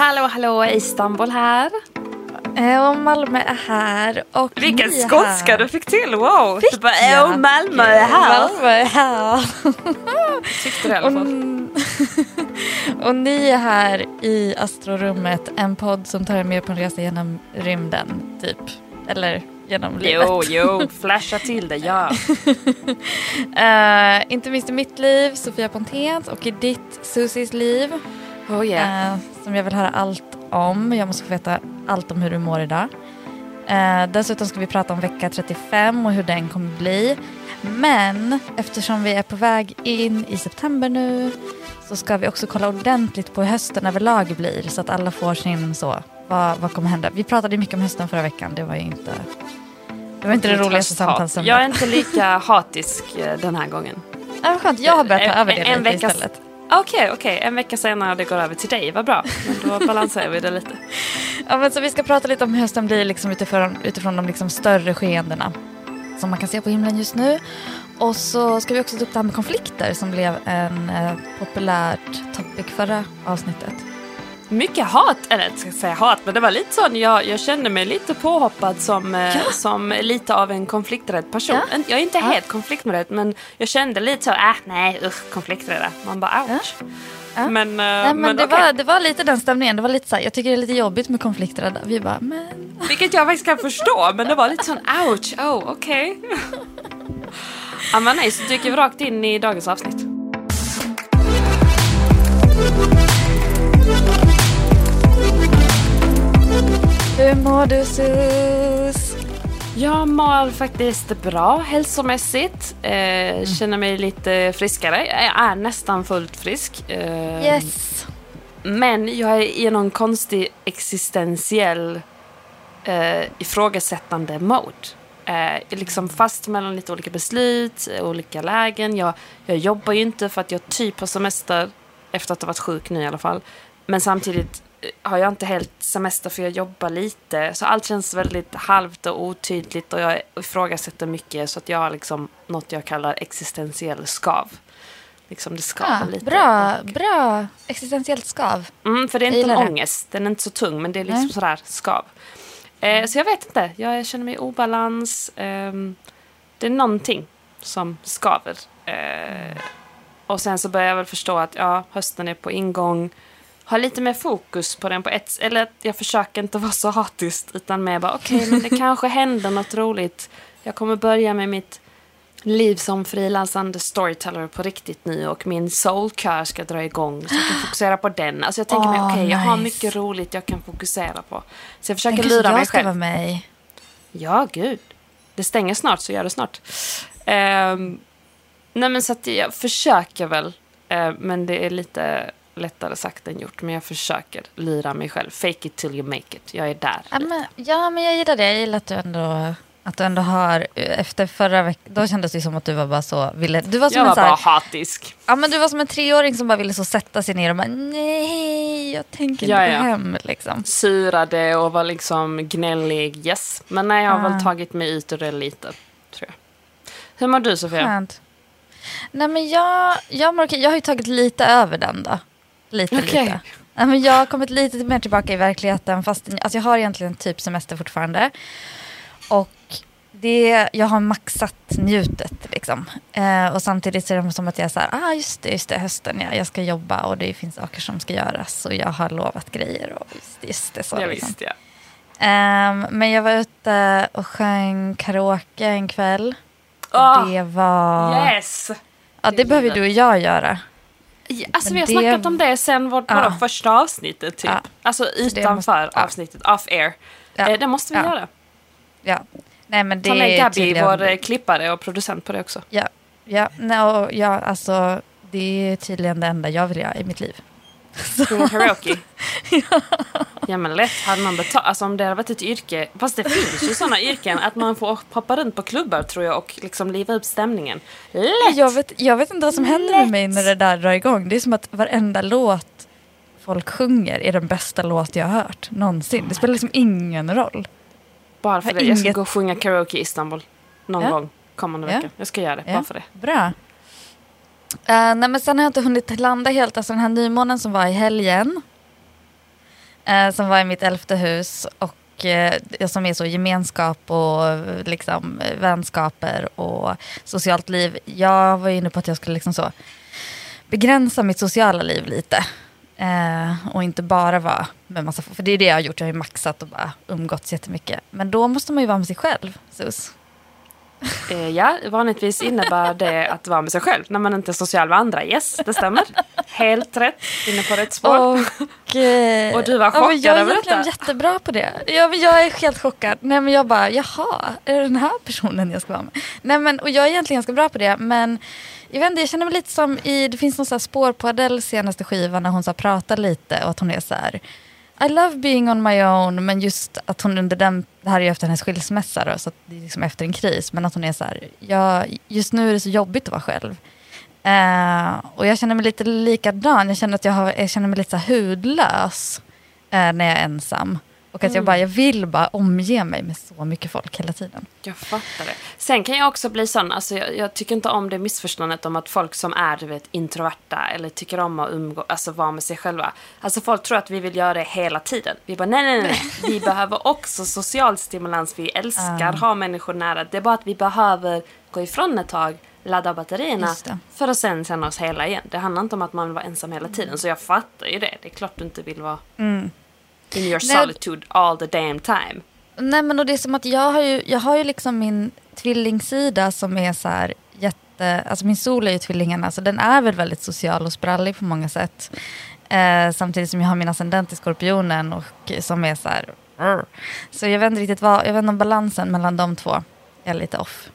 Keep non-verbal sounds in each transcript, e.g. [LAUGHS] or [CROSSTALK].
Hallå, hallå, Istanbul här. Eh, Och Malmö är här. Och Vilken skånska du fick till, wow! Fick du bara, jag? Malmö är här. Malmö är här. [LAUGHS] Tyckte du i alla fall. [LAUGHS] Och ni är här i Astrorummet, en podd som tar er med på en resa genom rymden, typ. Eller genom livet. Jo, jo, flasha till det, ja. [LAUGHS] Eh, inte minst i mitt liv, Sofia Pontén, och i ditt, Susis liv. Oh yeah. eh, som jag vill höra allt om. Jag måste få veta allt om hur du mår idag. Eh, dessutom ska vi prata om vecka 35 och hur den kommer bli. Men eftersom vi är på väg in i september nu så ska vi också kolla ordentligt på hur hösten överlag blir så att alla får sin så, vad, vad kommer hända? Vi pratade ju mycket om hösten förra veckan, det var ju inte det var inte det roligaste samtalsämnet. Jag är inte lika hatisk eh, den här gången. Ja, skönt, jag har börjat ta En- över det en lite veckas- istället. Okej, okej. En vecka senare det går över till dig, vad bra. Men då balanserar vi det lite. [LAUGHS] Ja, men så vi ska prata lite om hur hösten blir liksom utifrån, utifrån de liksom större skeendena som man kan se på himlen just nu. Och så ska vi också ta upp det här med konflikter som blev en eh, populärt topic förra avsnittet. Mycket hat, eller jag ska säga hat, men det var lite sån, jag, jag kände mig lite påhoppad som, eh, Ja. som lite av en konflikträdd person. Ja. Jag är inte Ja. helt konflikträdd, men jag kände lite så, äh, nej usch, konflikträdd. Man bara ouch. Ja. Men, eh, Nej, men men det, okej. var, det var lite den stämningen. Det var lite så här, jag tycker det är lite jobbigt med konflikträdda. Vi bara, men... Vilket jag faktiskt kan förstå, men det var lite sån ouch, oh okej. [LAUGHS] ja men nej, så dyker vi rakt in i dagens avsnitt. Hur mår du Sus? Jag mår faktiskt bra hälsomässigt. Eh, känner mig lite friskare. Jag är nästan fullt frisk. Eh, Yes. Men jag är i någon konstig existentiell eh, ifrågasättande mode. Eh, liksom fast mellan lite olika beslut, olika lägen. Jag, jag jobbar ju inte för att jag typ har semester, efter att ha varit sjuk nu i alla fall. Men samtidigt har jag inte helt semester för jag jobbar lite. Så allt känns väldigt halvt och otydligt och jag ifrågasätter mycket så att jag har liksom något jag kallar existentiell skav. Liksom det skaver Ja, lite. bra, bra existentiellt skav. Mm, för det är inte en ångest, den är inte så tung men det är liksom Nej. sådär skav. Eh, så jag vet inte, jag känner mig i obalans. ehm, det är någonting som skaver. Eh, och sen så börjar jag väl förstå att ja, hösten är på ingång. Har lite mer fokus på den på ett Eller att jag försöker inte vara så hatiskt utan mer bara okej men det kanske händer något roligt. Jag kommer börja med mitt liv som frilansande storyteller på riktigt nu och min soulkör ska dra igång så jag kan [GASPS] fokusera på den. Alltså jag tänker mig, Åh, okej jag har nice. mycket roligt jag kan fokusera på. Så jag försöker lura mig själv. vara med. Ja, gud. Det stänger snart, så gör det snart. Ehm, nej, men så att jag försöker väl. eh, men det är lite lättare sagt än gjort. Men jag försöker lura mig själv. Fake it till you make it. Jag är där. Ja men, ja, men jag gillar det. Jag gillar att du ändå, att du ändå har, efter förra veckan, då kändes det som att du var bara så, ville, du var som jag en var så här, bara hatisk. ja men du var som en treåring som bara ville så sätta sig ner och bara, nej, jag tänker Ja, inte ja. hem liksom. Surade och var liksom gnällig. Yes. Men nej, jag har Ah. väl tagit mig ut ur det lite. Tror jag. Hur mår du Sofia? Skönt. Nej men jag, jag, mår okej. jag har ju tagit lite över den då. Lite, Okej. lite. Nej, men jag har kommit lite mer tillbaka i verkligheten fast alltså jag har egentligen typ semester fortfarande. Och det, jag har maxat njutet liksom. Eh, och samtidigt så är det som att jag är så här, ah just det, just det, hösten, ja, jag ska jobba och det finns saker som ska göras och jag har lovat grejer och just, det, just det. Så, Ja, liksom. visst, ja. Ehm, men jag var ute och sjöng karaoke en kväll. Ah, det var... Yes! Ja, det behöver du och jag göra. Alltså vi har det- snackat om det sen vårt Ja. första avsnittet typ. Ja. Alltså utanför måste- avsnittet, off air. Ja. Eh, det måste vi Ja. göra. Ja. Nej, men det Ta med är Gabby, tydligen- vår eh, klippare och producent på det också. Ja, ja, och ja, alltså det är tydligen det enda jag vill göra i mitt liv. Sjunga karaoke? [LAUGHS] ja. men lätt hade man betalt. Alltså om det hade varit ett yrke. Fast det finns ju sådana yrken. Att man får hoppa runt på klubbar tror jag och liksom liva upp stämningen. Lätt! Jag vet, jag vet inte vad som händer med mig när det där drar igång. Det är som att varenda låt folk sjunger är den bästa låt jag har hört någonsin. Det spelar liksom ingen roll. Bara för Har det. Jag ska inget- gå och sjunga karaoke i Istanbul. Någon Ja. gång kommande Ja. vecka. Jag ska göra det, Ja. bara för det. Bra. Uh, nej men sen har jag inte hunnit landa helt. Alltså den här nymånen som var i helgen. Uh, som var i mitt elfte hus. Och uh, som är så gemenskap och liksom, vänskaper och socialt liv. Jag var inne på att jag skulle liksom så begränsa mitt sociala liv lite. Och inte bara vara med massa För det är det jag har gjort. Jag har ju maxat och bara umgåtts jättemycket. Men då måste man ju vara med sig själv, Sus. Eh, ja, vanligtvis innebär det att vara med sig själv när man inte är social med andra. Yes, det stämmer. Helt rätt. Inne på rätt spår. Och, eh, Och du var ja, men chockad Jag är över egentligen detta? jättebra på det. Ja, men jag är helt chockad. Nej, men jag bara, jaha, är det den här personen jag ska vara med? Nej, men, och jag är egentligen ganska bra på det, men jag vet inte, jag känner mig lite som i, det finns något så spår på Adeles senaste skiva när hon så pratar lite och att hon är så här, I love being on my own, men just att hon under den, det här är ju efter hennes skilsmässa då, så att det är liksom efter en kris, men att hon är så här, ja, just nu är det så jobbigt att vara själv. Eh, och jag känner mig lite likadan. Jag känner att jag, har, jag känner mig lite så hudlös eh, när jag är ensam. Och att jag, bara, jag vill bara omge mig med så mycket folk hela tiden. Jag fattar det. Sen kan jag också bli sån, alltså jag, jag tycker inte om det missförståndet om att folk som är du vet, introverta eller tycker om att umgå, alltså vara med sig själva. Alltså folk tror att vi vill göra det hela tiden. Vi bara nej, nej, nej. Vi [LAUGHS] behöver också social stimulans. Vi älskar ha människor nära. Det är bara att vi behöver gå ifrån ett tag, ladda batterierna för att sen känna oss hela igen. Det handlar inte om att man vill vara ensam hela tiden. Så jag fattar ju det. Det är klart du inte vill vara in your Nej. solitude all the damn time. Nej men och det är som att jag har ju, jag har ju liksom min tvillingsida som är så här jätte, alltså min sol är ju tvillingarna så den är väl väldigt social och sprallig på många sätt. Eh, samtidigt som jag har min ascendent i skorpionen och som är så här. Så jag vet inte riktigt vad, jag vet inte om balansen mellan de två är lite off.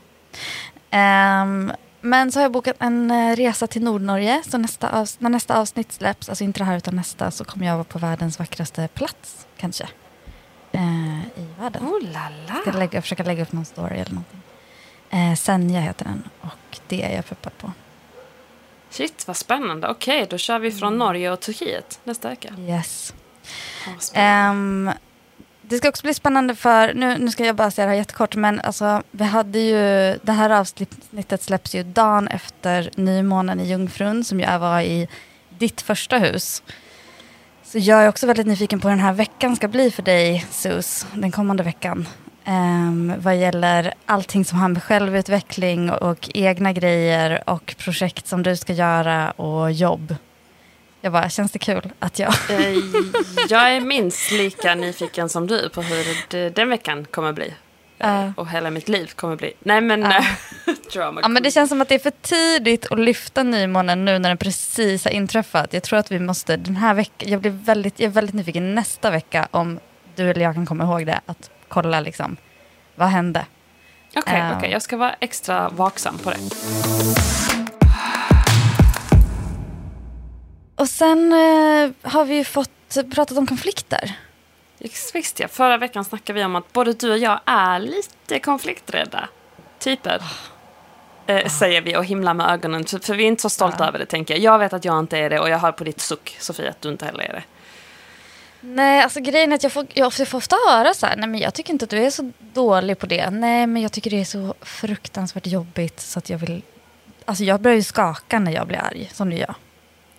Ehm, men så har jag bokat en eh, resa till Nordnorge. Så nästa när nästa avsnitt släpps, alltså inte det här utan nästa, så kommer jag vara på världens vackraste plats kanske. Eh, I världen. Oh la la. Ska lägga, försöka lägga upp någon story eller någonting. Eh, Senja heter den och det är jag peppad på. Shit, vad spännande. Okej, då kör vi från Norge och Turkiet nästa vecka. Yes. Ehm, det ska också bli spännande för, nu, nu ska jag bara säga det här jättekort, men alltså, vi hade ju, det här avsnittet släpps ju dagen efter nymånen i Jungfrun som ju var i ditt första hus. Så jag är också väldigt nyfiken på hur den här veckan ska bli för dig, Sus, den kommande veckan. Um, vad gäller allting som har med självutveckling och, och egna grejer och projekt som du ska göra och jobb. Jag bara, känns det kul att jag... Eh, jag är minst lika nyfiken som du på hur det, den veckan kommer bli. Ja. Och hela mitt liv kommer bli. Nej men... Eh, [LAUGHS] drama Ja, men det känns som att det är för tidigt att lyfta nymånen nu när den precis har inträffat. Jag tror att vi måste den här veckan, jag, blir väldigt, jag är väldigt nyfiken nästa vecka om du eller jag kan komma ihåg det, att kolla liksom, vad hände? Okej, Eh. okej. Jag ska vara extra vaksam på det. Och sen eh, har vi ju fått pratat om konflikter. Visst ja, förra veckan snackade vi om att både du och jag är lite konflikträdda. Typer. Eh, säger vi och himlar med ögonen. För vi är inte så stolta över det tänker jag. Jag vet att jag inte är det och jag hör på ditt suck Sofia att du inte heller är det. Nej, alltså grejen är att jag får, jag får ofta höra så här, nej men jag tycker inte att du är så dålig på det. Nej, men jag tycker det är så fruktansvärt jobbigt så att jag vill... Alltså jag börjar ju skaka när jag blir arg, som du gör.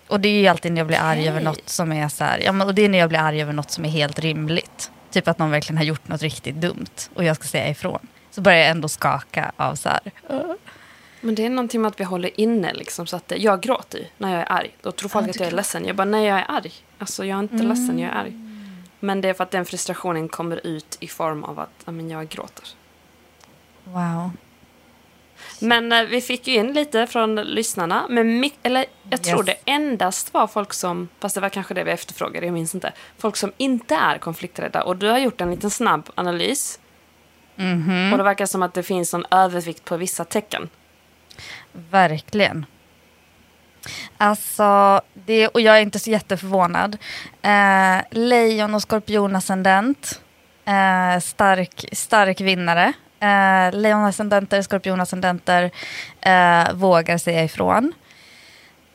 Och det är ju alltid när jag blir arg Okej. över något som är så här, ja men och det är när jag blir arg över något som är helt rimligt. Typ att någon verkligen har gjort något riktigt dumt och jag ska säga ifrån. Så börjar jag ändå skaka av så här, Men det är någonting med att vi håller inne liksom så att jag gråter när jag är arg. Då tror folk Ja, att jag är ledsen. Jag bara, nej jag är arg. Alltså jag är inte Mm. ledsen, jag är arg. Men det är för att den frustrationen kommer ut i form av att men jag gråter. wow. Men eh, vi fick ju in lite från lyssnarna. Men eller jag tror Yes. det endast var folk som, fast det var kanske det vi efterfrågade, jag minns inte. Folk som inte är konflikträdda. Och du har gjort en liten snabb analys. Mhm. Och det verkar som att det finns en övervikt på vissa tecken. Verkligen. Alltså, det, och jag är inte så jätteförvånad. Eh, lejon och skorpionascendent. Eh, stark, stark vinnare. Eh, lejonascendenter, skorpionascendenter eh, vågar säga ifrån.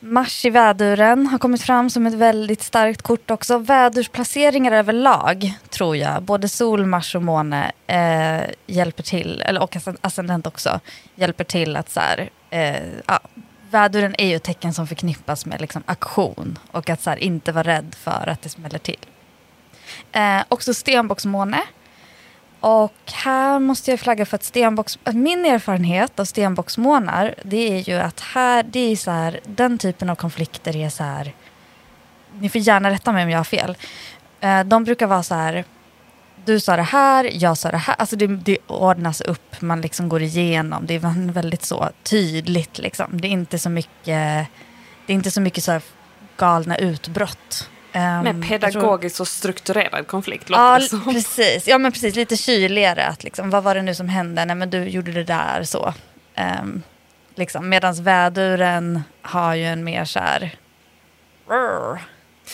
Mars i väduren har kommit fram som ett väldigt starkt kort också. Vädursplaceringar överlag tror jag, både sol, Mars och måne eh, hjälper till, eller och ascendent också, hjälper till att så här, eh, ja, väduren är ju ett tecken som förknippas med liksom, aktion och att så här, inte vara rädd för att det smäller till. Eh, också stenbocksmåne och här måste jag flagga för att stenbocks, min erfarenhet av stenbocksmånar det är ju att här, det är så här, den typen av konflikter är så här, ni får gärna rätta mig om jag har fel. Eh, de brukar vara så här, du sa det här, jag sa det här, alltså det, det ordnas upp, man liksom går igenom, det är väldigt så tydligt liksom. Det är inte så mycket, det är inte så mycket så galna utbrott. Mer pedagogiskt tror... och strukturerad konflikt ja, som. Precis. Ja, men precis. Lite kyligare. Att liksom, vad var det nu som hände? Nej, men du gjorde det där så. Um, liksom. Medan väduren har ju en mer så här...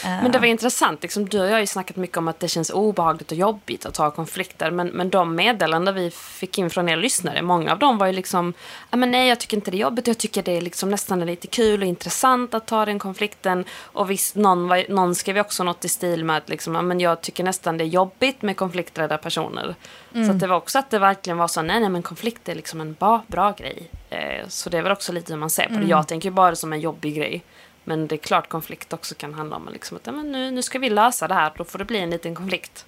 Men det var intressant, liksom, du och jag har ju snackat mycket om att det känns obehagligt och jobbigt att ha konflikter. Men, men de meddelanden vi fick in från er lyssnare, många av dem var ju liksom, men nej jag tycker inte det är jobbigt, jag tycker det är liksom nästan lite kul och intressant att ta den konflikten. Och visst, någon, var, någon skrev också något i stil med att liksom, men jag tycker nästan det är jobbigt med konflikträdda personer. Mm. Så det var också att det verkligen var så, nej nej men konflikt är liksom en bra, bra grej. Eh, så det är väl också lite hur man ser på det. Mm. Jag tänker bara som en jobbig grej. Men det är klart konflikt också kan handla om liksom att men nu, nu ska vi lösa det här, då får det bli en liten konflikt.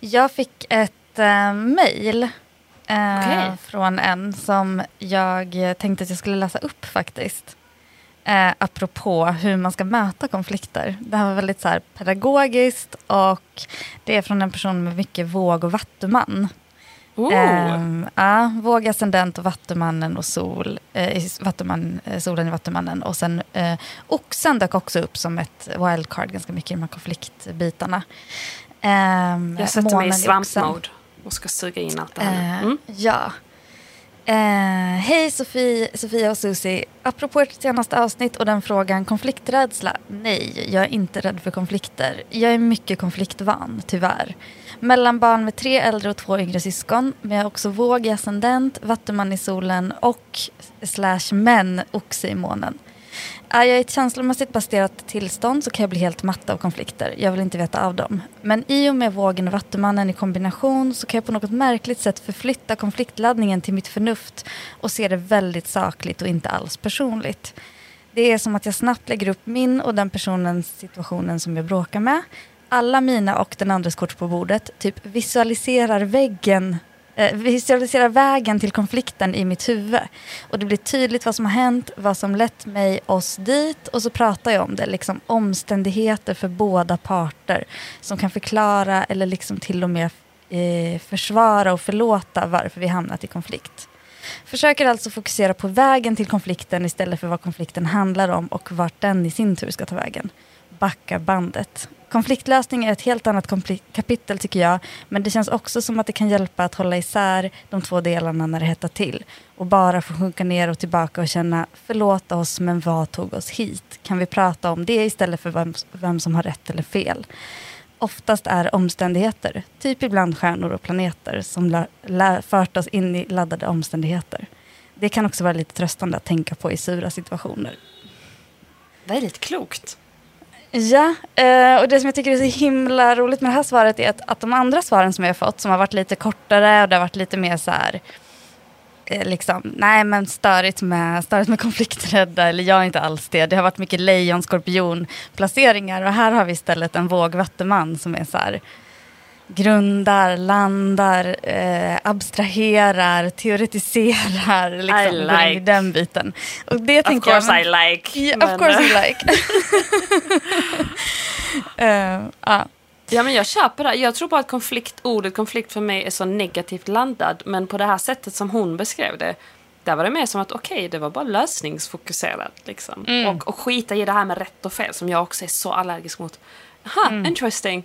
Jag fick ett äh, mejl äh, okay. från en som jag tänkte att jag skulle läsa upp faktiskt. Äh, apropå hur man ska möta konflikter. Det här var väldigt så här, pedagogiskt och det är från en person med mycket våg och vattuman. Um, ja, våg, ascendent och vattumannen och sol, eh, vattuman, eh, solen i vattumannen. Och sen eh, oxen dök också upp som ett wildcard ganska mycket i de här konfliktbitarna. Um, Jag sätter mig i svampmode och ska suga in allt det här. Mm. Ja. Hej Sofie, Sofia och Susie. Apropå ert senaste avsnitt och den frågan konflikträdsla. Nej, jag är inte rädd för konflikter. Jag är mycket konfliktvan, tyvärr. Mellan barn med tre äldre och två yngre syskon. Men jag har också våg i ascendent, vattuman i solen och slash män, oxe i månen. Är jag i ett känslomässigt baserat tillstånd så kan jag bli helt matt av konflikter. Jag vill inte veta av dem. Men i och med vågen och vattumannen i kombination så kan jag på något märkligt sätt förflytta konfliktladdningen till mitt förnuft och se det väldigt sakligt och inte alls personligt. Det är som att jag snabbt lägger upp min och den personens situationen som jag bråkar med. Alla mina och den andres kort på bordet, typ visualiserar väggen eh, visualiserar vägen till konflikten i mitt huvud. Och det blir tydligt vad som har hänt, vad som lett mig oss dit och så pratar jag om det. Liksom omständigheter för båda parter som kan förklara eller liksom till och med eh, försvara och förlåta varför vi hamnat i konflikt. Försöker alltså fokusera på vägen till konflikten istället för vad konflikten handlar om och vart den i sin tur ska ta vägen. Backa bandet. Konfliktlösning är ett helt annat kapitel tycker jag, men det känns också som att det kan hjälpa att hålla isär de två delarna när det hettar till och bara få sjunka ner och tillbaka och känna förlåt oss, men vad tog oss hit? Kan vi prata om det istället för vem, vem som har rätt eller fel? Oftast är omständigheter, typ ibland stjärnor och planeter, som fört oss in i laddade omständigheter. Det kan också vara lite tröstande att tänka på i sura situationer. Väldigt klokt. Ja, eh, och det som jag tycker är så himla roligt med det här svaret är att, att de andra svaren som jag har fått, som har varit lite kortare och det har varit lite mer så här, eh, liksom, nej men störigt med, störigt med konflikträdda, eller jag är inte alls det. Det har varit mycket lejon, skorpion placeringar och här har vi istället en vågvattuman som är så här, grundar, landar, eh, abstraherar, teoretiserar. Liksom, I like. den biten. Och det of tänker course jag, men, I like. Yeah, of course I like. [LAUGHS] uh, ah. Ja men jag köper det. Jag tror bara att konflikt, ordet konflikt för mig är så negativt landad. Men på det här sättet som hon beskrev det. Där var det mer som att okej, okay, det var bara lösningsfokuserat. Liksom. Mm. Och, och skita i det här med rätt och fel som jag också är så allergisk mot. Aha, mm. interesting.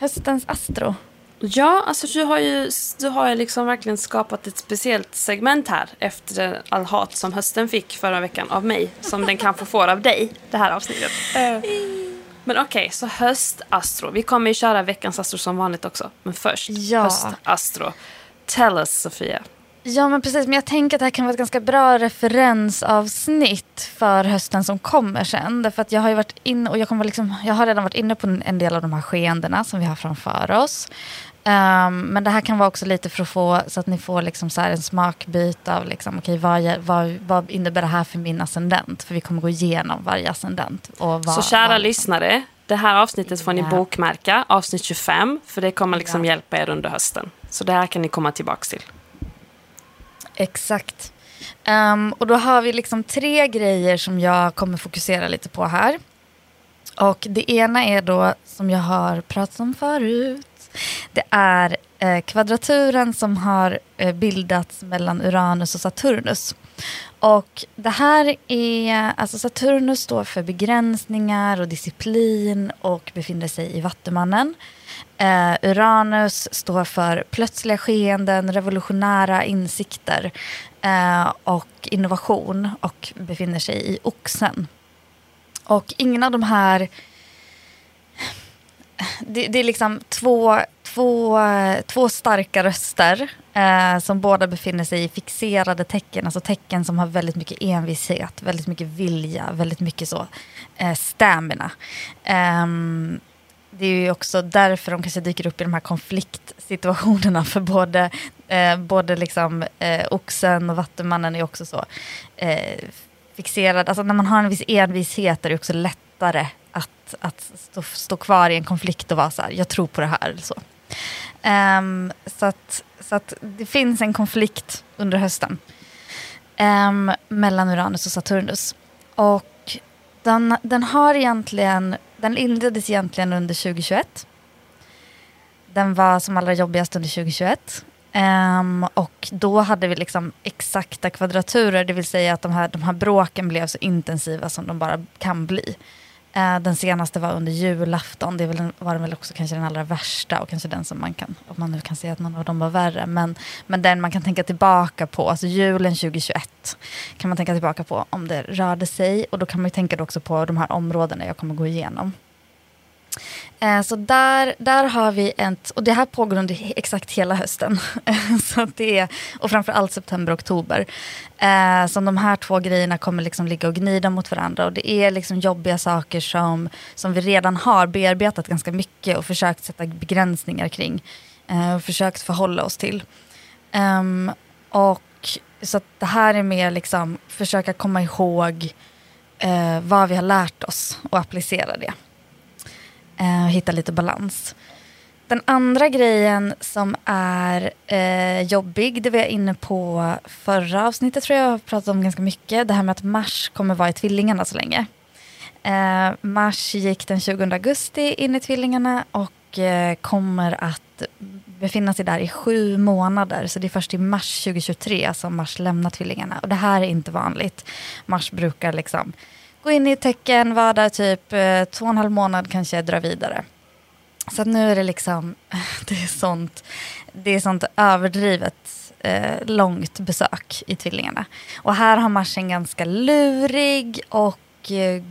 höstens Astro? Ja, alltså du har ju, du har ju liksom verkligen skapat ett speciellt segment här efter all hat som hösten fick förra veckan av mig. Som den kanske får av dig, det här avsnittet. Eh, Men okej, så höst-Astro. Vi kommer ju köra veckans Astro som vanligt också. Men först, Ja. höst-Astro. Tell us, Sofia. Ja men precis, men jag tänker att det här kan vara ett ganska bra referensavsnitt för hösten som kommer sen. Därför att jag har varit inne och jag, kommer liksom, jag har redan varit inne på en del av de här skeendena som vi har framför oss. Ehm, men det här kan vara också lite för att få så att ni får liksom så en smakbit av liksom, okay, vad, vad, vad innebär det här för min ascendent? För vi kommer gå igenom varje ascendent. Och vad, Så kära vad, lyssnare, det här avsnittet får ni bokmärka, avsnitt 25, för det kommer liksom hjälpa er under hösten. Så det här kan ni komma tillbaka till. Exakt. Um, och då har vi liksom tre grejer som jag kommer fokusera lite på här. Och det ena är då, som jag har pratat om förut, det är eh, kvadraturen som har eh, bildats mellan Uranus och Saturnus. Och det här är, alltså Saturnus står för begränsningar och disciplin och befinner sig i Vattumannen. Eh, Uranus står för plötsliga skeenden, revolutionära insikter eh, och innovation och befinner sig i Oxen. Och ingen av de här... Det, det är liksom två, två, två starka röster eh, som båda befinner sig i fixerade tecken, alltså tecken som har väldigt mycket envishet, väldigt mycket vilja, väldigt mycket så eh, stamina. Ehm, det är ju också därför de kanske dyker upp i de här konfliktsituationerna för både, eh, både liksom, eh, oxen och vattumannen är också så eh, fixerad. Alltså när man har en viss envishet är det också lättare att, att stå, stå kvar i en konflikt och vara så här, jag tror på det här. Så. um, så, att, så att det finns en konflikt under hösten um, mellan Uranus och Saturnus. Och den, den har egentligen, den inleddes egentligen under 2021. Den var som allra jobbigast under 2021. Um, ehm, och då hade vi liksom exakta kvadraturer, det vill säga att de här, de här bråken blev så intensiva som de bara kan bli. Eh, den senaste var under julafton, det var den väl också kanske den allra värsta och kanske den som man kan, om man nu kan säga att någon av dem var värre, men, men den man kan tänka tillbaka på, alltså julen 2021 kan man tänka tillbaka på om det rörde sig. Och då kan man ju tänka också på de här områdena jag kommer gå igenom. Eh, så där, där har vi ett, och det här pågår under exakt hela hösten. [LAUGHS] så det är, och framför allt september, oktober. som så de här två grejerna kommer liksom ligga och gnida mot varandra. Och det är liksom jobbiga saker som, som vi redan har bearbetat ganska mycket och försökt sätta begränsningar kring. Eh, och försökt förhålla oss till. Ehm, och så att det här är mer liksom försöka komma ihåg vad vi har lärt oss och applicera det eh, och hitta lite balans. Den andra grejen som är eh, jobbig, det var jag inne på förra avsnittet tror jag, jag har pratat om ganska mycket. Det här med att Mars kommer vara i tvillingarna så länge. Eh, Mars gick den 20 augusti in i tvillingarna och eh, kommer att befinna sig där i sju månader. Så det är först i mars 2023 som Mars lämnar tvillingarna. Och det här är inte vanligt. Mars brukar liksom gå in i ett tecken, vara där typ eh, två och en halv månad, kanske dra vidare. Så att nu är det liksom, [LAUGHS] det är sånt, det är sånt överdrivet eh, långt besök i tvillingarna. Och här har Mars en ganska lurig och eh,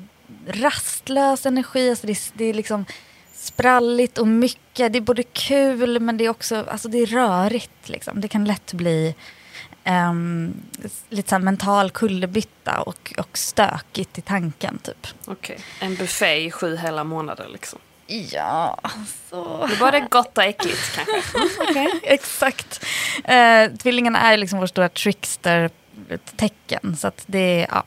rastlös energi. Alltså det, är- det är liksom spralligt och mycket. Det är både kul men det är också alltså det är rörigt. Liksom. Det kan lätt bli ehm, lite så här mental kullerbytta och, och stökigt i tanken typ. Okej. En buffé i sju hela månader liksom. Ja, så... Det är både gott och äckligt kanske. [LAUGHS] Okej, exakt. Eh, tvillingarna är liksom vår stora trickster-tecken. Så att det, ja,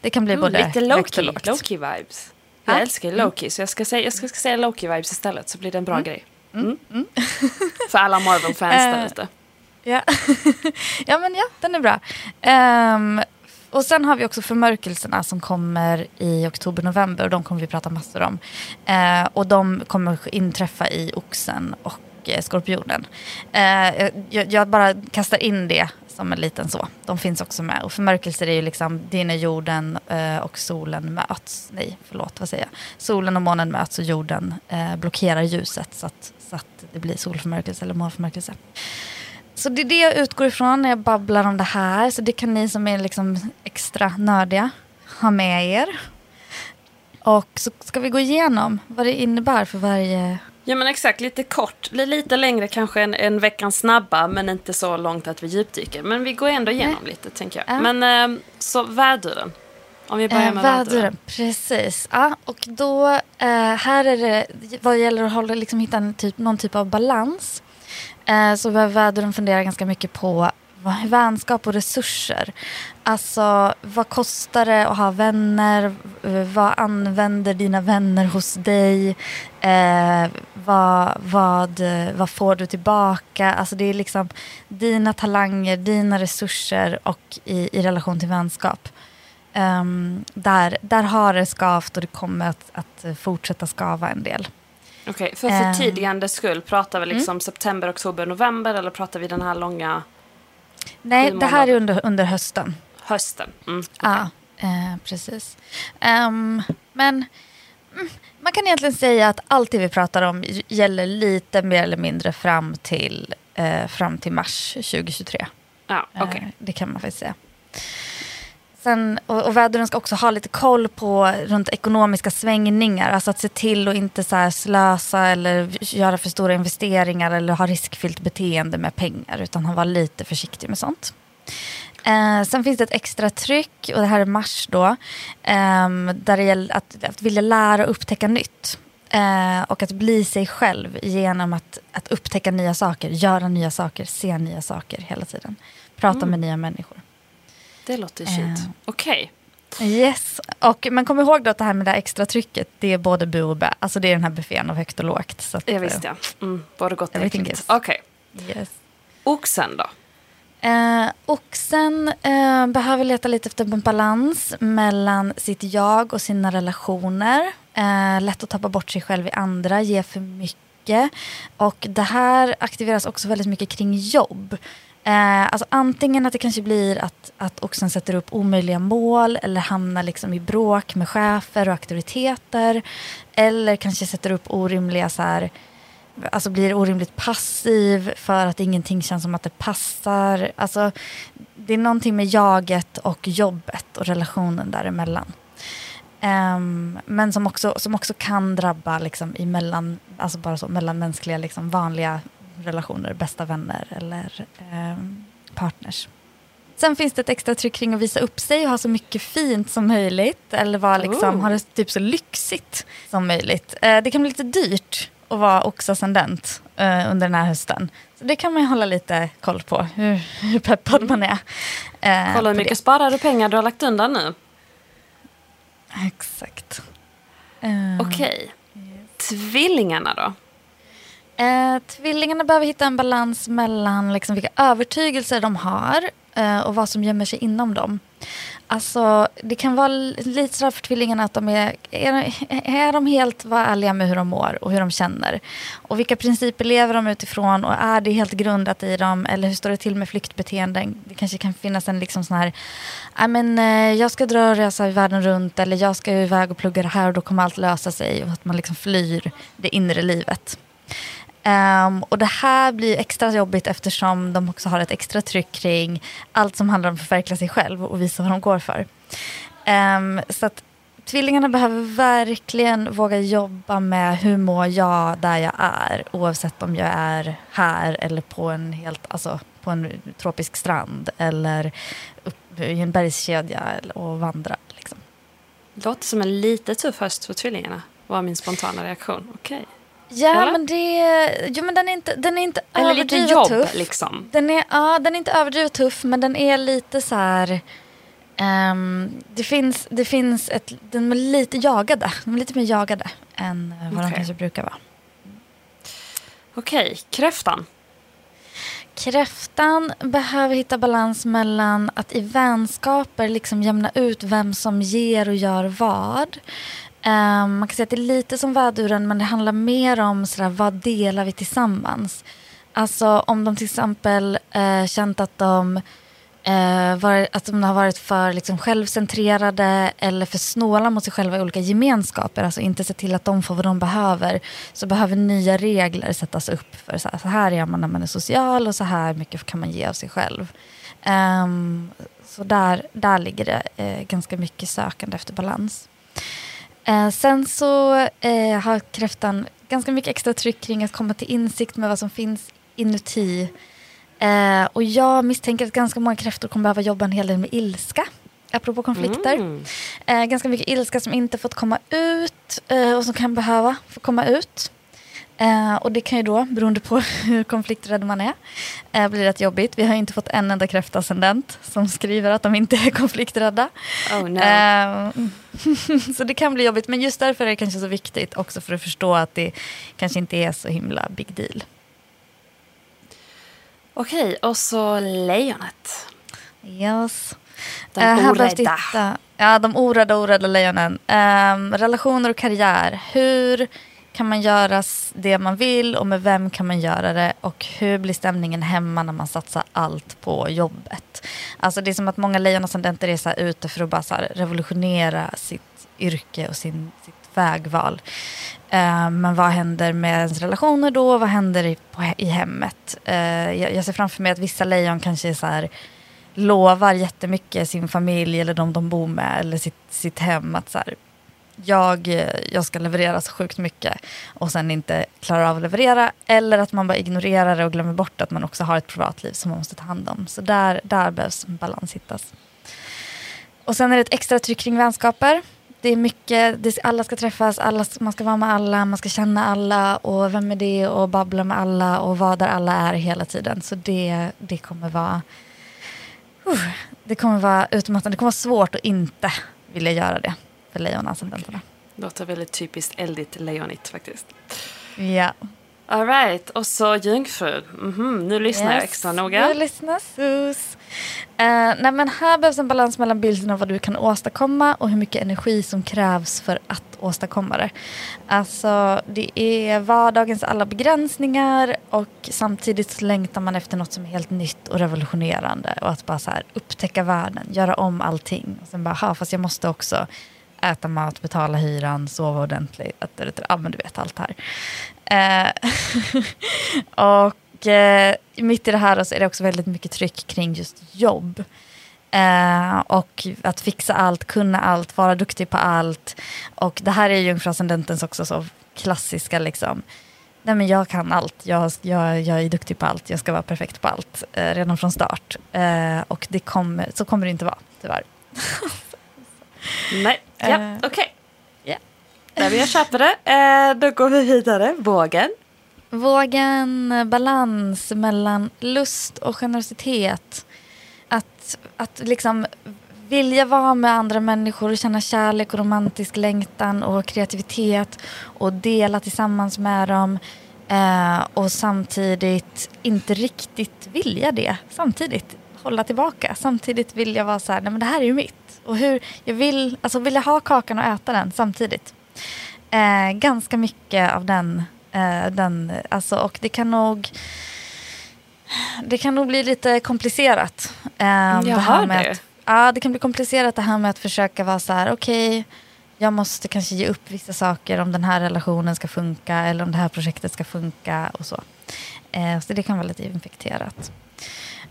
det kan bli Mm, både lite lågt. low-key vibes. Jag Ja. älskar ju low-key så jag ska säga, jag ska, ska säga low-key vibes istället så blir det en bra grej. Mm. Mm. För alla Marvel-fans där Eh, ute. Ja. [LAUGHS] ja, men ja, den är bra. Um, och sen har vi också förmörkelserna som kommer i oktober-november och de kommer vi prata massor om. Uh, och de kommer inträffa i oxen och eh, skorpionen. Uh, jag, jag bara kastar in det som en liten så. De finns också med. Och förmörkelser är ju liksom, det är när jorden uh, och solen möts. Nej, förlåt, vad säger jag? Solen och månen möts och jorden blockerar ljuset så att, så att det blir solförmörkelse eller månförmörkelse. Så det är det jag utgår ifrån när jag babblar om det här. Så det kan ni som är liksom extra nördiga ha med er. Och så ska vi gå igenom vad det innebär för varje... Ja men exakt, lite kort. Li- Lite längre kanske än, än veckans snabba men inte så långt att vi djupdyker. Men vi går ändå igenom lite tänker jag. Ja. Men ehm, så väduren. Om vi börjar Eh, med väduren. väduren. Precis. Ja, och då, eh, här är det vad gäller att hålla, liksom, hitta en typ, någon typ av balans. Eh, så behöver väduren fundera ganska mycket på vänskap och resurser. Alltså vad kostar det att ha vänner? Vad använder dina vänner hos dig? Eh, vad, vad, vad får du tillbaka? Alltså det är liksom dina talanger, dina resurser och i, i relation till vänskap. Um, där, där har det skavt och det kommer att, att fortsätta skava en del. Okej, för Ehm. förtydligande skull, pratar vi liksom september, oktober, november eller pratar vi den här långa Nej, det här är under, under hösten. hösten? Mm. Ja, eh, precis. Ehm, men mm, man kan egentligen säga att allt det vi pratar om gäller lite mer eller mindre fram till, eh, fram till mars 2023. Ja, Eh, okej. Det kan man faktiskt säga. Sen, och, och vädren ska också ha lite koll på runt ekonomiska svängningar. Alltså att se till att inte så slösa eller göra för stora investeringar eller ha riskfyllt beteende med pengar. Utan ha vara lite försiktig med sånt. Eh, sen finns det ett extra tryck, och det här är mars då, ehm, där det gäller att, att vilja lära och upptäcka nytt. Eh, och att bli sig själv genom att, att upptäcka nya saker, göra nya saker, se nya saker hela tiden. Prata med nya människor. Det låter fint. Eh. Okej. Yes, och, men kom ihåg då att det här med det extra trycket, det är både bu och bä. Alltså det är den här buffén av högt och lågt. Så att, Jag visste ja. Mm, både gott och äckligt. Okej. eh, Yes. Oxen då? Eh, oxen eh, behöver leta lite efter en balans mellan sitt jag och sina relationer. Eh, lätt att tappa bort sig själv i andra, ge för mycket. Och det här aktiveras också väldigt mycket kring jobb. Eh, alltså antingen att det kanske blir att, att oxen sätter upp omöjliga mål eller hamnar liksom i bråk med chefer och auktoriteter. Eller kanske sätter upp orimliga så här, alltså blir orimligt passiv för att ingenting känns som att det passar. Alltså, det är någonting med jaget och jobbet och relationen däremellan. Um, men som också, som också kan drabba liksom, i mellan, alltså bara så, mellanmänskliga liksom, vanliga relationer, bästa vänner eller ehm, partners. Sen finns det ett extra tryck kring att visa upp sig och ha så mycket fint som möjligt. Eller vara liksom, Oh. ha det typ så lyxigt som möjligt. Eh, det kan bli lite dyrt att vara oxascendent eh, under den här hösten. Så det kan man ju hålla lite koll på, hur, hur peppad man är. eh, Kolla hur mycket sparade pengar du har lagt undan nu. Exakt. Eh, Okej. Tvillingarna då? Eh, tvillingarna behöver hitta en balans mellan liksom vilka övertygelser de har eh, och vad som gömmer sig inom dem. Alltså, det kan vara lite sådär för tvillingarna att de är, är, är de helt ärliga med hur de mår och hur de känner. Och vilka principer lever de utifrån och är det helt grundat i dem eller hur står det till med flyktbeteenden? Det kanske kan finnas en liksom sån här, I men, eh, jag ska dra och resa världen runt eller jag ska iväg och plugga det här och då kommer allt lösa sig och att man liksom flyr det inre livet. Um, och det här blir extra jobbigt eftersom de också har ett extra tryck kring allt som handlar om att förverkliga sig själv och visa vad de går för. Um, så att tvillingarna behöver verkligen våga jobba med hur mår jag där jag är oavsett om jag är här eller på en, helt, alltså, på en tropisk strand eller upp i en bergskedja och vandrar. Liksom. Låter som en lite tuff höst för tvillingarna, var min spontana reaktion. Okej. Okay. Ja, Eller? men det... Jo, men den är inte, den är inte Eller överdrivet lite jobb, tuff. liksom. Den är, ja, den är inte överdrivet tuff, men den är lite så här... Um, det finns, det finns ett... Den är lite jagade. De är lite mer jagade än vad okay. de kanske brukar vara. Okej, okay. kräftan. Kräftan behöver hitta balans mellan att i vänskaper liksom jämna ut vem som ger och gör vad. Um, man kan säga att det är lite som väduren men det handlar mer om sådär, vad delar vi tillsammans. Alltså om de till exempel uh, känt att de, uh, var, att de har varit för liksom, självcentrerade eller för snåla mot sig själva i olika gemenskaper, alltså inte sett till att de får vad de behöver, så behöver nya regler sättas upp för så här, så här gör man när man är social och så här mycket kan man ge av sig själv. Um, så där, där ligger det uh, ganska mycket sökande efter balans. Eh, sen så eh, har kräftan ganska mycket extra tryck kring att komma till insikt med vad som finns inuti. Eh, och jag misstänker att ganska många kräftor kommer behöva jobba en hel del med ilska. Apropå konflikter. Mm. Eh, ganska mycket ilska som inte fått komma ut eh, och som kan behöva få komma ut. Eh, och det kan ju då, beroende på [LAUGHS] hur konflikträdd man är, eh, bli rätt jobbigt. Vi har inte fått en enda kräftascendent som skriver att de inte är [LAUGHS] konflikträdda. Oh, no. eh, [LAUGHS] så det kan bli jobbigt, men just därför är det kanske så viktigt också för att förstå att det kanske inte är så himla big deal. Okej, och så lejonet. Yes. De uh, orädda. Ja, de orädda, orädda lejonen. Um, relationer och karriär. Hur kan man göra det man vill och med vem kan man göra det och hur blir stämningen hemma när man satsar allt på jobbet. Alltså det är som att många lejonascendenter är så här ute för att bara så revolutionera sitt yrke och sin, sitt vägval. Uh, men vad händer med ens relationer då? Vad händer i, på, i hemmet? Uh, jag, jag, ser framför mig att vissa lejon kanske är så här, lovar jättemycket sin familj eller de de bor med eller sitt, sitt hem att så här, jag, jag ska leverera så sjukt mycket och sen inte klarar av att leverera. Eller att man bara ignorerar det och glömmer bort att man också har ett privatliv som man måste ta hand om. Så där, där behövs en balans hittas. Och sen är det ett extra tryck kring vänskaper. Det är mycket, det, alla ska träffas, alla, man ska vara med alla, man ska känna alla och vem är det och babbla med alla och vara där alla är hela tiden. Så det, det kommer vara uh, det kommer vara utmattande. Det kommer vara svårt att inte vilja göra det för lejonascendenterna. Okay. Låter väldigt typiskt eldigt lejonigt faktiskt. Ja. Alright, och så jungfru. Mm -hmm. Nu lyssnar yes. jag extra noga. Nu lyssnar sus. Uh, nej men här behövs en balans mellan bilden av vad du kan åstadkomma och hur mycket energi som krävs för att åstadkomma det. Alltså det är vardagens alla begränsningar och samtidigt så längtar man efter något som är helt nytt och revolutionerande och att bara så här upptäcka världen, göra om allting. Och sen bara, fast jag måste också äta mat, betala hyran, sova ordentligt. Att, ja, men du vet allt det här. Eh, [LAUGHS] och eh, mitt i det här så är det också väldigt mycket tryck kring just jobb. Eh, och att fixa allt, kunna allt, vara duktig på allt. Och det här är ju jungfruascendentens också så klassiska liksom. Nej men jag kan allt, jag, jag, jag är duktig på allt, jag ska vara perfekt på allt eh, redan från start. Eh, och det kommer, så kommer det inte vara, tyvärr. [LAUGHS] Nej, ja, uh, okej. Okay. Yeah. Där jag köper det. Uh, då går vi vidare. Vågen. Vågen, balans mellan lust och generositet. Att, att liksom vilja vara med andra människor och känna kärlek och romantisk längtan och kreativitet och dela tillsammans med dem. Eh, och samtidigt inte riktigt vilja det. Samtidigt hålla tillbaka. Samtidigt vill jag vara så här, nej men det här är ju mitt. Och hur jag vill, alltså vill jag ha kakan och äta den samtidigt. Eh, ganska mycket av den, eh, den alltså, och det kan nog det kan nog bli lite komplicerat. Eh, jag det hör det. Att, ja, det kan bli komplicerat det här med att försöka vara så här, okej, okay, jag måste kanske ge upp vissa saker om den här relationen ska funka eller om det här projektet ska funka och så. Eh, så det kan vara lite infekterat.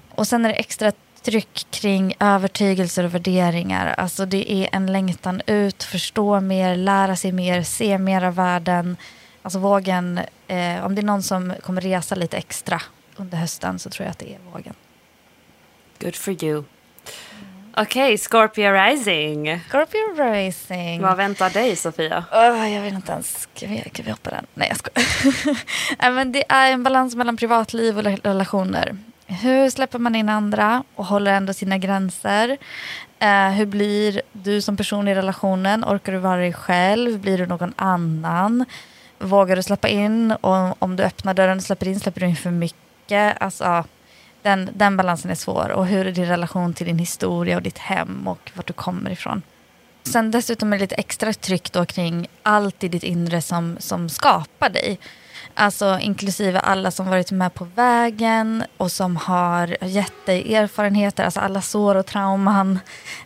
Och sen är det extra tryck kring övertygelser och värderingar. Alltså det är en längtan ut, förstå mer, lära sig mer, se mer av världen. Alltså vågen, eh, om det är någon som kommer resa lite extra under hösten så tror jag att det är vågen. Good for you. Okej, okay, Scorpio Rising. Scorpio Rising. Vad väntar dig, Sofia? Oh, jag vet inte ens. Ska vi, ska vi hoppa den? Nej, jag skojar. [LAUGHS] men det är en balans mellan privatliv och relationer. Hur släpper man in andra och håller ändå sina gränser? Eh, hur blir du som person i relationen? Orkar du vara dig själv? Blir du någon annan? Vågar du släppa in? Och om du öppnar dörren och släpper in, släpper du in för mycket? Alltså, den, den balansen är svår. Och hur är din relation till din historia och ditt hem och vart du kommer ifrån? Sen dessutom är det lite extra tryck då kring allt i ditt inre som, som skapar dig. Alltså inklusive alla som varit med på vägen och som har gett dig erfarenheter, alltså alla sår och trauman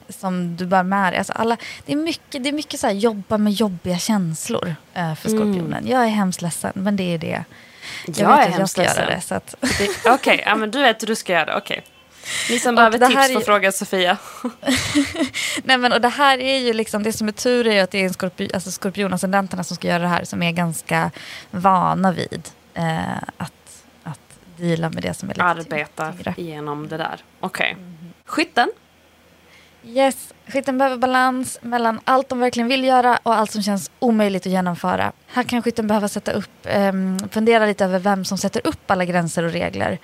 som du bär med dig. Alltså alla, det är mycket, det är mycket så här, jobba med jobbiga känslor uh, för mm. skorpionen. Mm. Jag är hemskt ledsen, men det är det. Jag, jag vet att jag ska ledsen. göra det. Okej, okay, ja, men du vet hur du ska göra det. Okay. Ni som behöver tips får är... fråga Sofia. [LAUGHS] Nej, men, och det här är ju liksom, det som är tur är att det är en skorpi alltså skorpionascendenterna som ska göra det här som är ganska vana vid eh, att, att deala med det som är lite Arbeta tyngre. igenom det där. Okej. Okay. Mm. Skytten? Yes, skytten behöver balans mellan allt de verkligen vill göra och allt som känns omöjligt att genomföra. Här kan skytten behöva sätta upp, um, fundera lite över vem som sätter upp alla gränser och regler.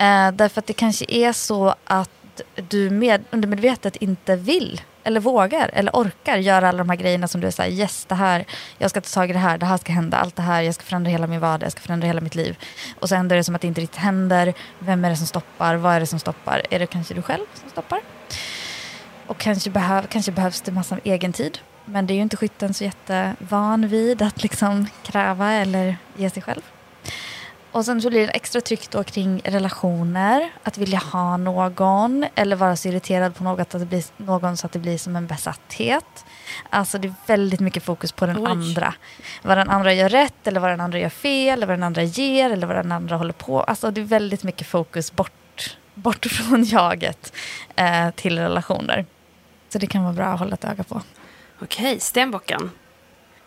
Eh, därför att det kanske är så att du med, undermedvetet inte vill eller vågar eller orkar göra alla de här grejerna som du är såhär, yes det här, jag ska ta tag i det här, det här ska hända, allt det här, jag ska förändra hela min vardag, jag ska förändra hela mitt liv. Och så händer är det som att det inte riktigt händer. Vem är det som stoppar? Vad är det som stoppar? Är det kanske du själv som stoppar? Och kanske, behöv, kanske behövs det massa egen tid. Men det är ju inte skytten så jättevan vid att liksom kräva eller ge sig själv. Och sen så blir det extra tryck då kring relationer, att vilja ha någon eller vara så irriterad på något att det blir någon så att det blir som en besatthet. Alltså det är väldigt mycket fokus på den Oj. andra. Vad den andra gör rätt eller vad den andra gör fel eller vad den andra ger eller vad den andra håller på. Alltså det är väldigt mycket fokus bort, bort [LAUGHS] från jaget eh, till relationer. Så det kan vara bra att hålla ett öga på. Okej, stenbocken.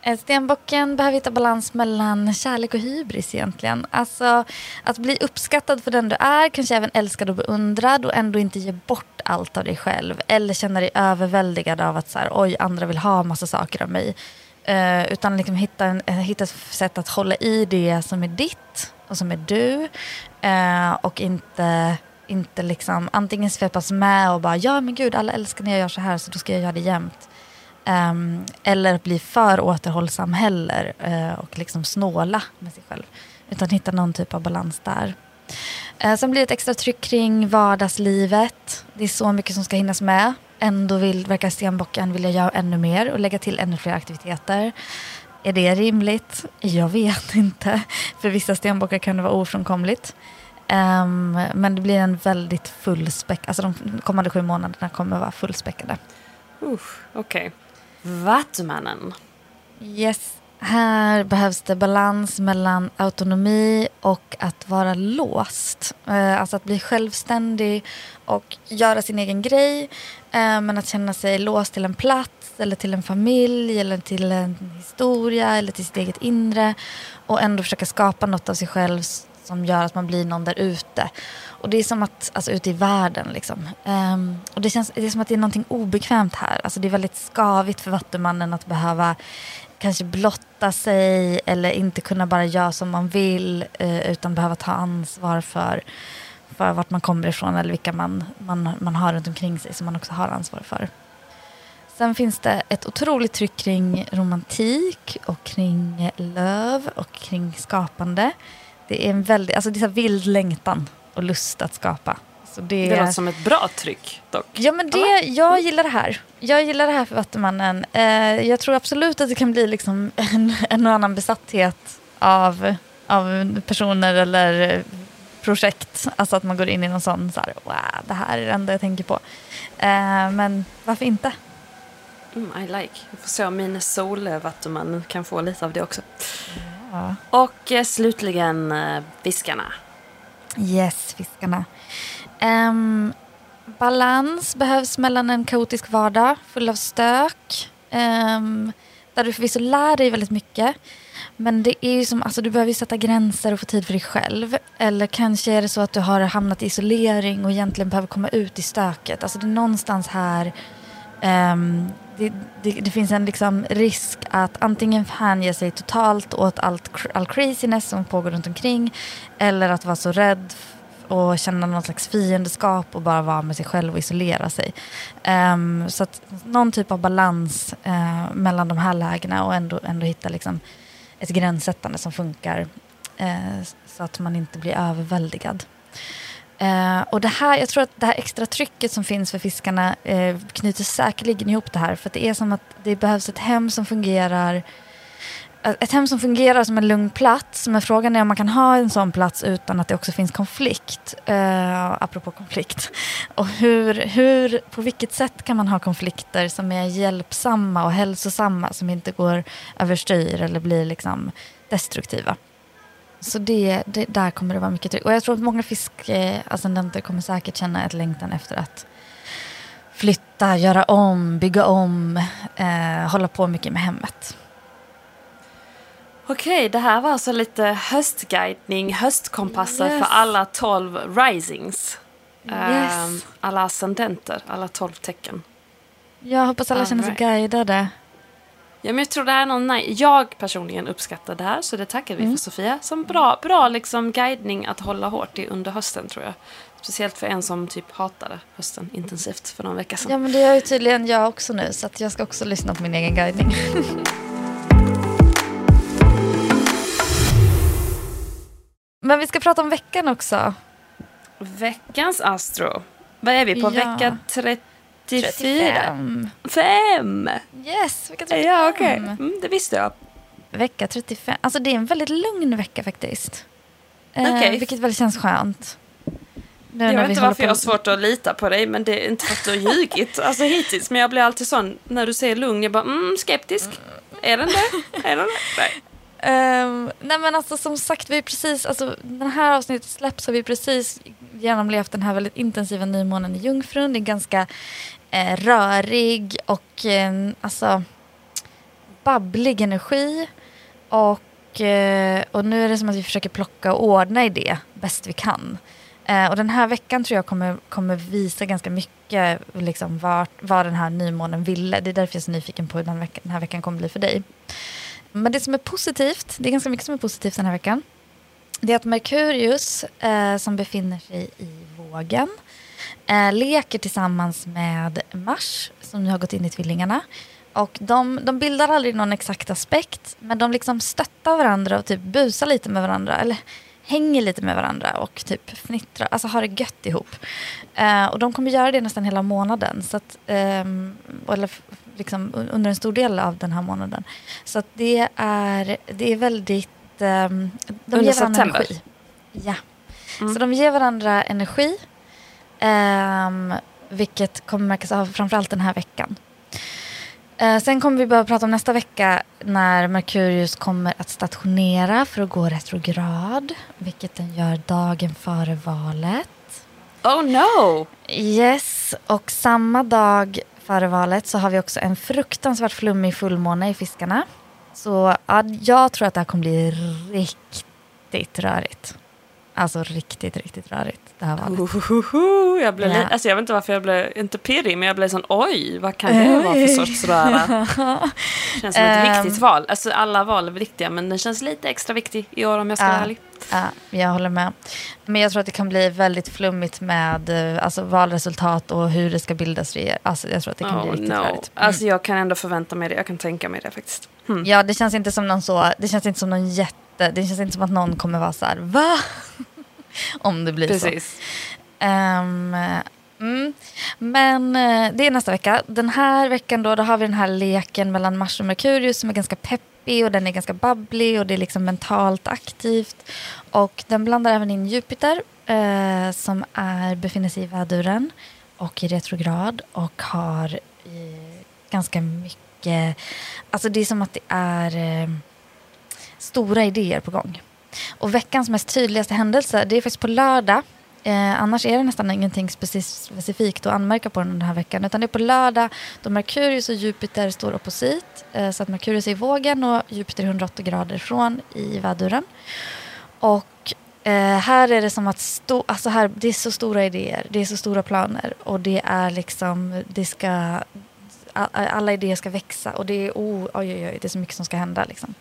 Eh, stenbocken behöver hitta balans mellan kärlek och hybris egentligen. Alltså att bli uppskattad för den du är, kanske även älskad och beundrad och ändå inte ge bort allt av dig själv. Eller känna dig överväldigad av att så här, oj, andra vill ha massa saker av mig. Eh, utan liksom hitta, en, eh, hitta ett sätt att hålla i det som är ditt och som är du. Eh, och inte inte liksom antingen svepas med och bara ja men gud alla älskar när jag gör så här så då ska jag göra det jämt. Um, eller bli för återhållsam heller uh, och liksom snåla med sig själv. Utan hitta någon typ av balans där. Uh, sen blir det ett extra tryck kring vardagslivet. Det är så mycket som ska hinnas med. Ändå vill, verkar stenbocken vilja göra ännu mer och lägga till ännu fler aktiviteter. Är det rimligt? Jag vet [LAUGHS] inte. För vissa stenbockar kan det vara ofrånkomligt. Um, men det blir en väldigt fullspäckad, alltså de kommande sju månaderna kommer att vara fullspäckade. Uh, Okej. Okay. Vattumannen. Yes. Här behövs det balans mellan autonomi och att vara låst. Eh, alltså att bli självständig och göra sin egen grej. Eh, men att känna sig låst till en plats eller till en familj eller till en historia eller till sitt eget inre. Och ändå försöka skapa något av sig själv som gör att man blir någon där ute. Och det är som att, alltså ute i världen liksom. Um, och det känns, det är som att det är någonting obekvämt här. Alltså det är väldigt skavigt för Vattumannen att behöva kanske blotta sig eller inte kunna bara göra som man vill uh, utan behöva ta ansvar för, för vart man kommer ifrån eller vilka man, man, man har runt omkring sig som man också har ansvar för. Sen finns det ett otroligt tryck kring romantik och kring löv och kring skapande. Det är en väldigt, alltså det är så vild längtan och lust att skapa. Så det, det låter som ett bra tryck dock. Ja, men det, jag gillar det här. Jag gillar det här för Vattumannen. Eh, jag tror absolut att det kan bli liksom [LAUGHS] en, en och annan besatthet av, av personer eller projekt. Alltså att man går in i någon sån, så här, wow, det här är det enda jag tänker på. Eh, men varför inte? Mm, I like. Vi får se om min solvattuman kan få lite av det också. Ja. Och eh, slutligen eh, fiskarna. Yes, fiskarna. Ehm, balans behövs mellan en kaotisk vardag full av stök. ehm, där du förvisso lär dig väldigt mycket. Men det är ju som, alltså du behöver sätta gränser och få tid för dig själv. Eller kanske är det så att du har hamnat i isolering och egentligen behöver komma ut i stöket. Alltså det är någonstans här ehm, det, det, det finns en liksom risk att antingen hänge sig totalt åt allt, all craziness som pågår runt omkring. Eller att vara så rädd och känna någon slags fiendeskap och bara vara med sig själv och isolera sig. Um, så att någon typ av balans uh, mellan de här lägena och ändå, ändå hitta liksom ett gränssättande som funkar uh, så att man inte blir överväldigad. Eh, och det här, jag tror att det här extra trycket som finns för fiskarna eh, knyter säkerligen ihop det här. För att det är som att det behövs ett hem som fungerar eh, ett hem som fungerar som en lugn plats. Men frågan är om man kan ha en sån plats utan att det också finns konflikt. Eh, apropå konflikt. [LAUGHS] Och hur, hur, på vilket sätt kan man ha konflikter som är hjälpsamma och hälsosamma. Som inte går överstyr eller blir liksom destruktiva. Så det, det, där kommer det vara mycket tryck. Och jag tror att många fiskascendenter kommer säkert känna ett längtan efter att flytta, göra om, bygga om, eh, hålla på mycket med hemmet. Okej, det här var alltså lite höstguidning, höstkompasser Yes. för alla 12 risings. Yes. Ehm, alla ascendenter, alla 12 tecken. Jag hoppas alla All känner sig right. guidade. Ja, men jag tror det här är någon nej. Jag personligen uppskattar det här, så det tackar vi Mm. för Sofia. Som bra, bra liksom guidning att hålla hårt i under hösten tror jag. Speciellt för en som typ hatade hösten intensivt för någon vecka sedan. Ja men det gör ju tydligen jag också nu så att jag ska också lyssna på min egen guidning. [LAUGHS] men vi ska prata om veckan också. Veckans Astro. Vad är vi på? Ja. Vecka 34? 35. Fem! Yes, vecka 35. Ja, okej. Mm, det visste jag. Vecka 35. Alltså det är en väldigt lugn vecka faktiskt. Eh, Okej. Vilket väl känns skönt. Nu Jag vet inte varför jag på- har svårt att lita på dig, men det är inte för att du har ljugit alltså, hittills. Men jag blir alltid sån, när du säger lugn, jag bara mm, skeptisk. Är den det? Är den det? Nej. Ehm, nej men alltså som sagt, vi är precis, alltså, den här avsnittet släpps har vi precis genomlevt den här väldigt intensiva nymånen i Jungfrun. Det är ganska eh, rörig och eh, alltså babblig energi. Och, eh, och nu är det som att vi försöker plocka och ordna i det bäst vi kan. Eh, och den här veckan tror jag kommer, kommer visa ganska mycket liksom, vart, vad den här nymånen ville. Det är därför jag är så nyfiken på hur den, veckan, den här veckan kommer bli för dig. Men det som är positivt, det är ganska mycket som är positivt den här veckan. Det är att Merkurius, eh, som befinner sig i vågen, eh, leker tillsammans med Mars, som nu har gått in i tvillingarna. Och de, de bildar aldrig någon exakt aspekt, men de liksom stöttar varandra och typ busar lite med varandra. Eller hänger lite med varandra och typ fnittrar, alltså har det gött ihop. Eh, och de kommer göra det nästan hela månaden. Så att, ehm, eller liksom un- under en stor del av den här månaden. Så att det är, det är väldigt... ehm, de Under ger varandra september? energi. Ja. Mm. Så de ger varandra energi. Ehm, vilket kommer märkas av framförallt den här veckan. Eh, sen kommer vi börja prata om nästa vecka när Merkurius kommer att stationera för att gå retrograd. Vilket den gör dagen före valet. Oh no! Yes, och samma dag före valet så har vi också en fruktansvärt flummig fullmåne i Fiskarna. Så ja, jag tror att det här kommer bli riktigt rörigt. Alltså riktigt, riktigt rörigt det här valet. Uhuhu, jag, blev Ja. alltså, jag vet inte varför jag blev, inte pirrig, men jag blev sån oj, vad kan det vara för sorts röra? [LAUGHS] Känns som ett Ehm. viktigt val. Alltså alla val är viktiga, men den känns lite extra viktig i år om jag ska vara Ja. ärlig. Ja, jag håller med. Men jag tror att det kan bli väldigt flummigt med eh, alltså, valresultat och hur det ska bildas regering. Alltså, jag tror att det kan bli Oh riktigt no. rörigt. Mm. Alltså jag kan ändå förvänta mig det, jag kan tänka mig det faktiskt. Hmm. Ja, det känns inte som någon så, det känns inte som någon jätte, det känns inte som att någon kommer vara så här, va? [LAUGHS] Om det blir så. Precis. Ehm, mm. Men eh, det är nästa vecka. Den här veckan då, då har vi den här leken mellan Mars och Merkurius som är ganska peppig och den är ganska babblig och det är liksom mentalt aktivt. Och den blandar även in Jupiter eh, som är, befinner sig i väduren och i retrograd och har eh, ganska mycket, alltså det är som att det är eh, stora idéer på gång. Och veckans mest tydligaste händelse, det är faktiskt på lördag. Eh, annars är det nästan ingenting specifikt att anmärka på den här veckan. Utan det är på lördag då Merkurius och Jupiter står opposit. Eh, så att Merkurius är i vågen och Jupiter är 180 grader från i väduren. Och eh, här är det som att stå, alltså här, det är så stora idéer, det är så stora planer. Och det är liksom, det ska, alla idéer ska växa. Och det är, oh, oj, oj, oj, det är så mycket som ska hända liksom.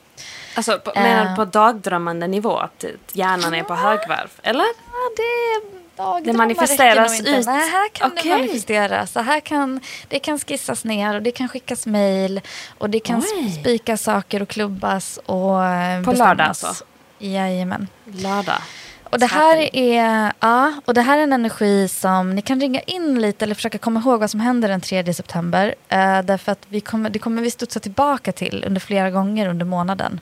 Alltså, på, menar du på dagdrömmande nivå? Att hjärnan är på högvarv? Eller? Ja, det det manifesteras ut? Nej, här kan okay. det manifesteras. Så här kan, det kan skissas ner och det kan skickas mejl. Och det kan Oj. spikas saker och klubbas och På lördag alltså? Jajamän. Lördag. Och det, här är, ja, och det här är en energi som ni kan ringa in lite eller försöka komma ihåg vad som händer den 3 september. Uh, därför att vi kommer, det kommer vi studsa tillbaka till under flera gånger under månaden.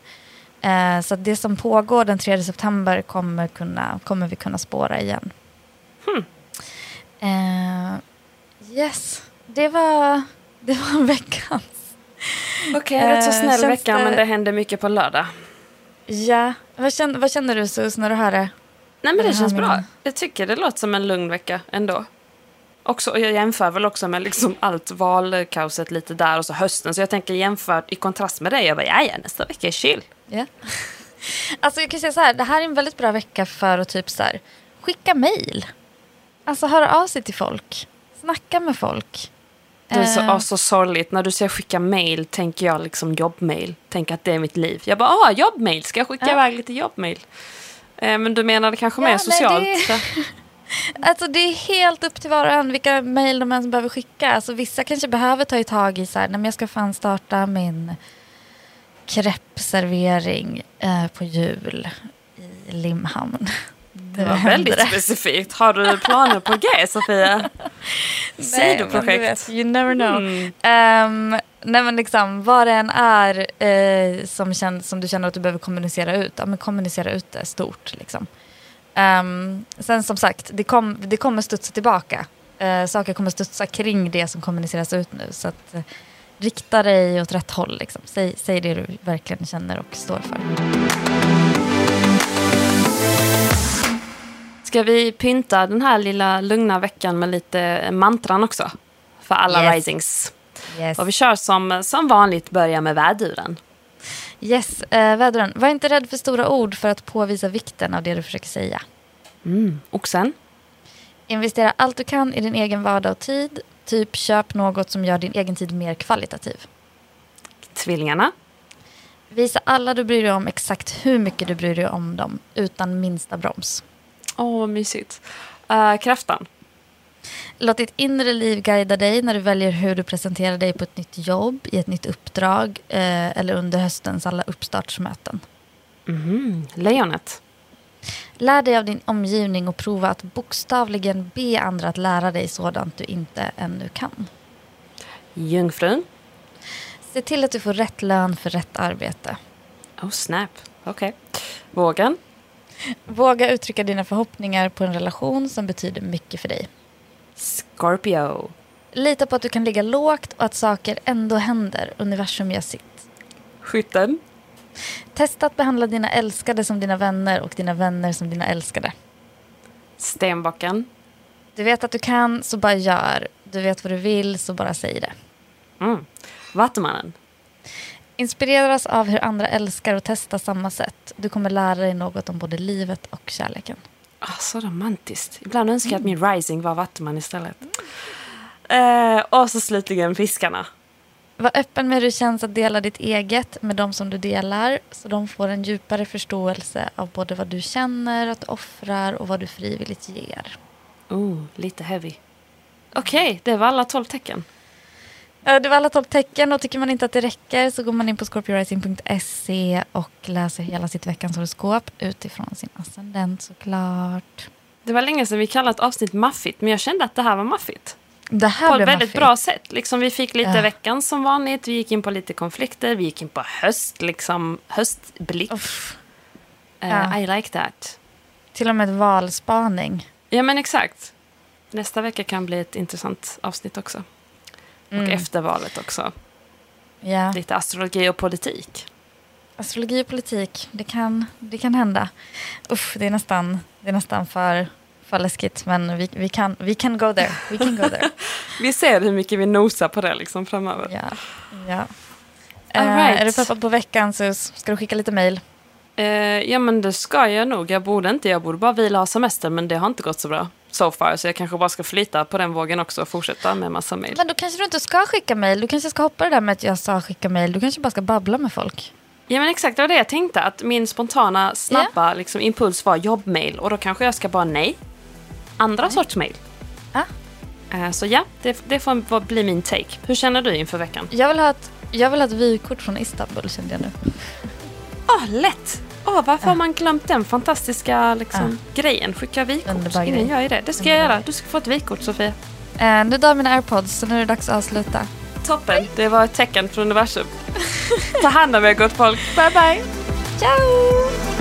Uh, så det som pågår den 3 september kommer, kunna, kommer vi kunna spåra igen. Hmm. Uh, yes, det var, det var [LAUGHS] veckans. Okej, okay, rätt så snäll vecka det... men det händer mycket på lördag. Ja, vad känner, vad känner du Sus när du hör det? Nej men det känns bra. Jag tycker det låter som en lugn vecka ändå. Också, och jag jämför väl också med liksom allt valkaoset lite där och så hösten. Så jag tänker jämfört i kontrast med dig. Jag bara, ja, ja nästa vecka är chill. Ja. [LAUGHS] alltså jag kan säga så här, det här är en väldigt bra vecka för att typ så här, skicka mail. Alltså höra av sig till folk. Snacka med folk. Det är så, uh, så sorgligt. När du säger skicka mail tänker jag liksom jobbmail. Tänk att det är mitt liv. Jag bara, ah, jobbmail. Ska jag skicka uh. iväg lite jobbmail? Eh, men du menar det kanske ja, mer socialt? Nej, det... [LAUGHS] alltså det är helt upp till var och en vilka mejl de ens behöver skicka. Alltså vissa kanske behöver ta i tag i så här, nej, jag ska fan starta min kreppservering eh, på jul i Limhamn. [LAUGHS] Det var väldigt det. specifikt. Har du planer på G, Sofia? [LAUGHS] Sidoprojekt? You never know. Mm. Um, nej men liksom, vad det än är eh, som, känns, som du känner att du behöver kommunicera ut, ja, men kommunicera ut det stort. Liksom. Um, sen som sagt, det, kom, det kommer studsa tillbaka. Uh, saker kommer studsa kring det som kommuniceras ut nu. Så att, uh, rikta dig åt rätt håll. Liksom. Säg, säg det du verkligen känner och står för. Ska vi pynta den här lilla lugna veckan med lite mantran också? För alla yes. risings. Yes. Och vi kör som, som vanligt, börja med väduren. Yes, äh, väduren. Var inte rädd för stora ord för att påvisa vikten av det du försöker säga. Mm. Oxen. Investera allt du kan i din egen vardag och tid. Typ köp något som gör din egen tid mer kvalitativ. Tvillingarna. Visa alla du bryr dig om exakt hur mycket du bryr dig om dem utan minsta broms. Åh, oh, vad mysigt. Uh, kräftan. Låt ditt inre liv guida dig när du väljer hur du presenterar dig på ett nytt jobb, i ett nytt uppdrag eh, eller under höstens alla uppstartsmöten. Mm, lejonet. Lär dig av din omgivning och prova att bokstavligen be andra att lära dig sådant du inte ännu kan. Jungfrun. Se till att du får rätt lön för rätt arbete. Oh snap, okej. Okay. Vågen. Våga uttrycka dina förhoppningar på en relation som betyder mycket för dig. Scorpio. Lita på att du kan ligga lågt och att saker ändå händer. Universum gör sitt. Skytten. Testa att behandla dina älskade som dina vänner och dina vänner som dina älskade. Stenbocken. Du vet att du kan, så bara gör. Du vet vad du vill, så bara säg det. Mm. Vattumannen. Inspireras av hur andra älskar och testa samma sätt. Du kommer lära dig något om både livet och kärleken. Oh, så romantiskt. Ibland önskar jag mm. att min rising var vattuman istället. Mm. Eh, och så slutligen fiskarna. Var öppen med hur det känns att dela ditt eget med de som du delar. Så de får en djupare förståelse av både vad du känner att du offrar och vad du frivilligt ger. Oh, lite heavy. Okej, okay, det var alla tolv tecken. Det var alla tolv tecken och tycker man inte att det räcker så går man in på scorpiorising.se och läser hela sitt veckans horoskop utifrån sin ascendent såklart. Det var länge sedan vi kallade ett avsnitt maffigt men jag kände att det här var maffigt. Det här på ett väldigt maffigt. bra sätt. Liksom, vi fick lite ja. veckans som vanligt, vi gick in på lite konflikter, vi gick in på höst, liksom, höstblick. Uh, ja. I like that. Till och med ett valspaning. Ja men exakt. Nästa vecka kan bli ett intressant avsnitt också. Och efter valet också. Ja. Lite astrologi och politik. Astrologi och politik, det kan, det kan hända. Uff, det är nästan, det är nästan för, för läskigt, men vi, vi, kan, vi can go there. We can go there. [LAUGHS] Vi ser hur mycket vi nosar på det liksom framöver. ja, ja. All Eh, right. är du peppad på veckan så ska du skicka lite mejl. Eh, ja men det ska jag nog. Jag borde inte, jag borde bara vila och ha semester men det har inte gått så bra so far. Så jag kanske bara ska flyta på den vågen också och fortsätta med massa mejl. Men då kanske du inte ska skicka mejl. Du kanske ska hoppa det där med att jag sa skicka mejl. Du kanske bara ska babbla med folk. Ja men exakt, det var det jag tänkte. Att min spontana, snabba liksom, impuls var jobbmail. Och då kanske jag ska bara nej. Andra sorts mail. Ah. Eh, så ja, det, det får bli min take. Hur känner du inför veckan? Jag vill ha ett, jag vill ha ett vykort från Istanbul kände jag nu. Åh, lätt! Åh, varför har man glömt den fantastiska liksom, grejen? Skicka vykort. Underbar Ingen grej. gör ju det. Det ska jag göra. Du ska få ett vykort, Sofia. Eh, nu dör mina airpods så nu är det dags att avsluta. Toppen. Det var ett tecken från universum. Ta hand om er, gott folk. Bye, bye. Ciao!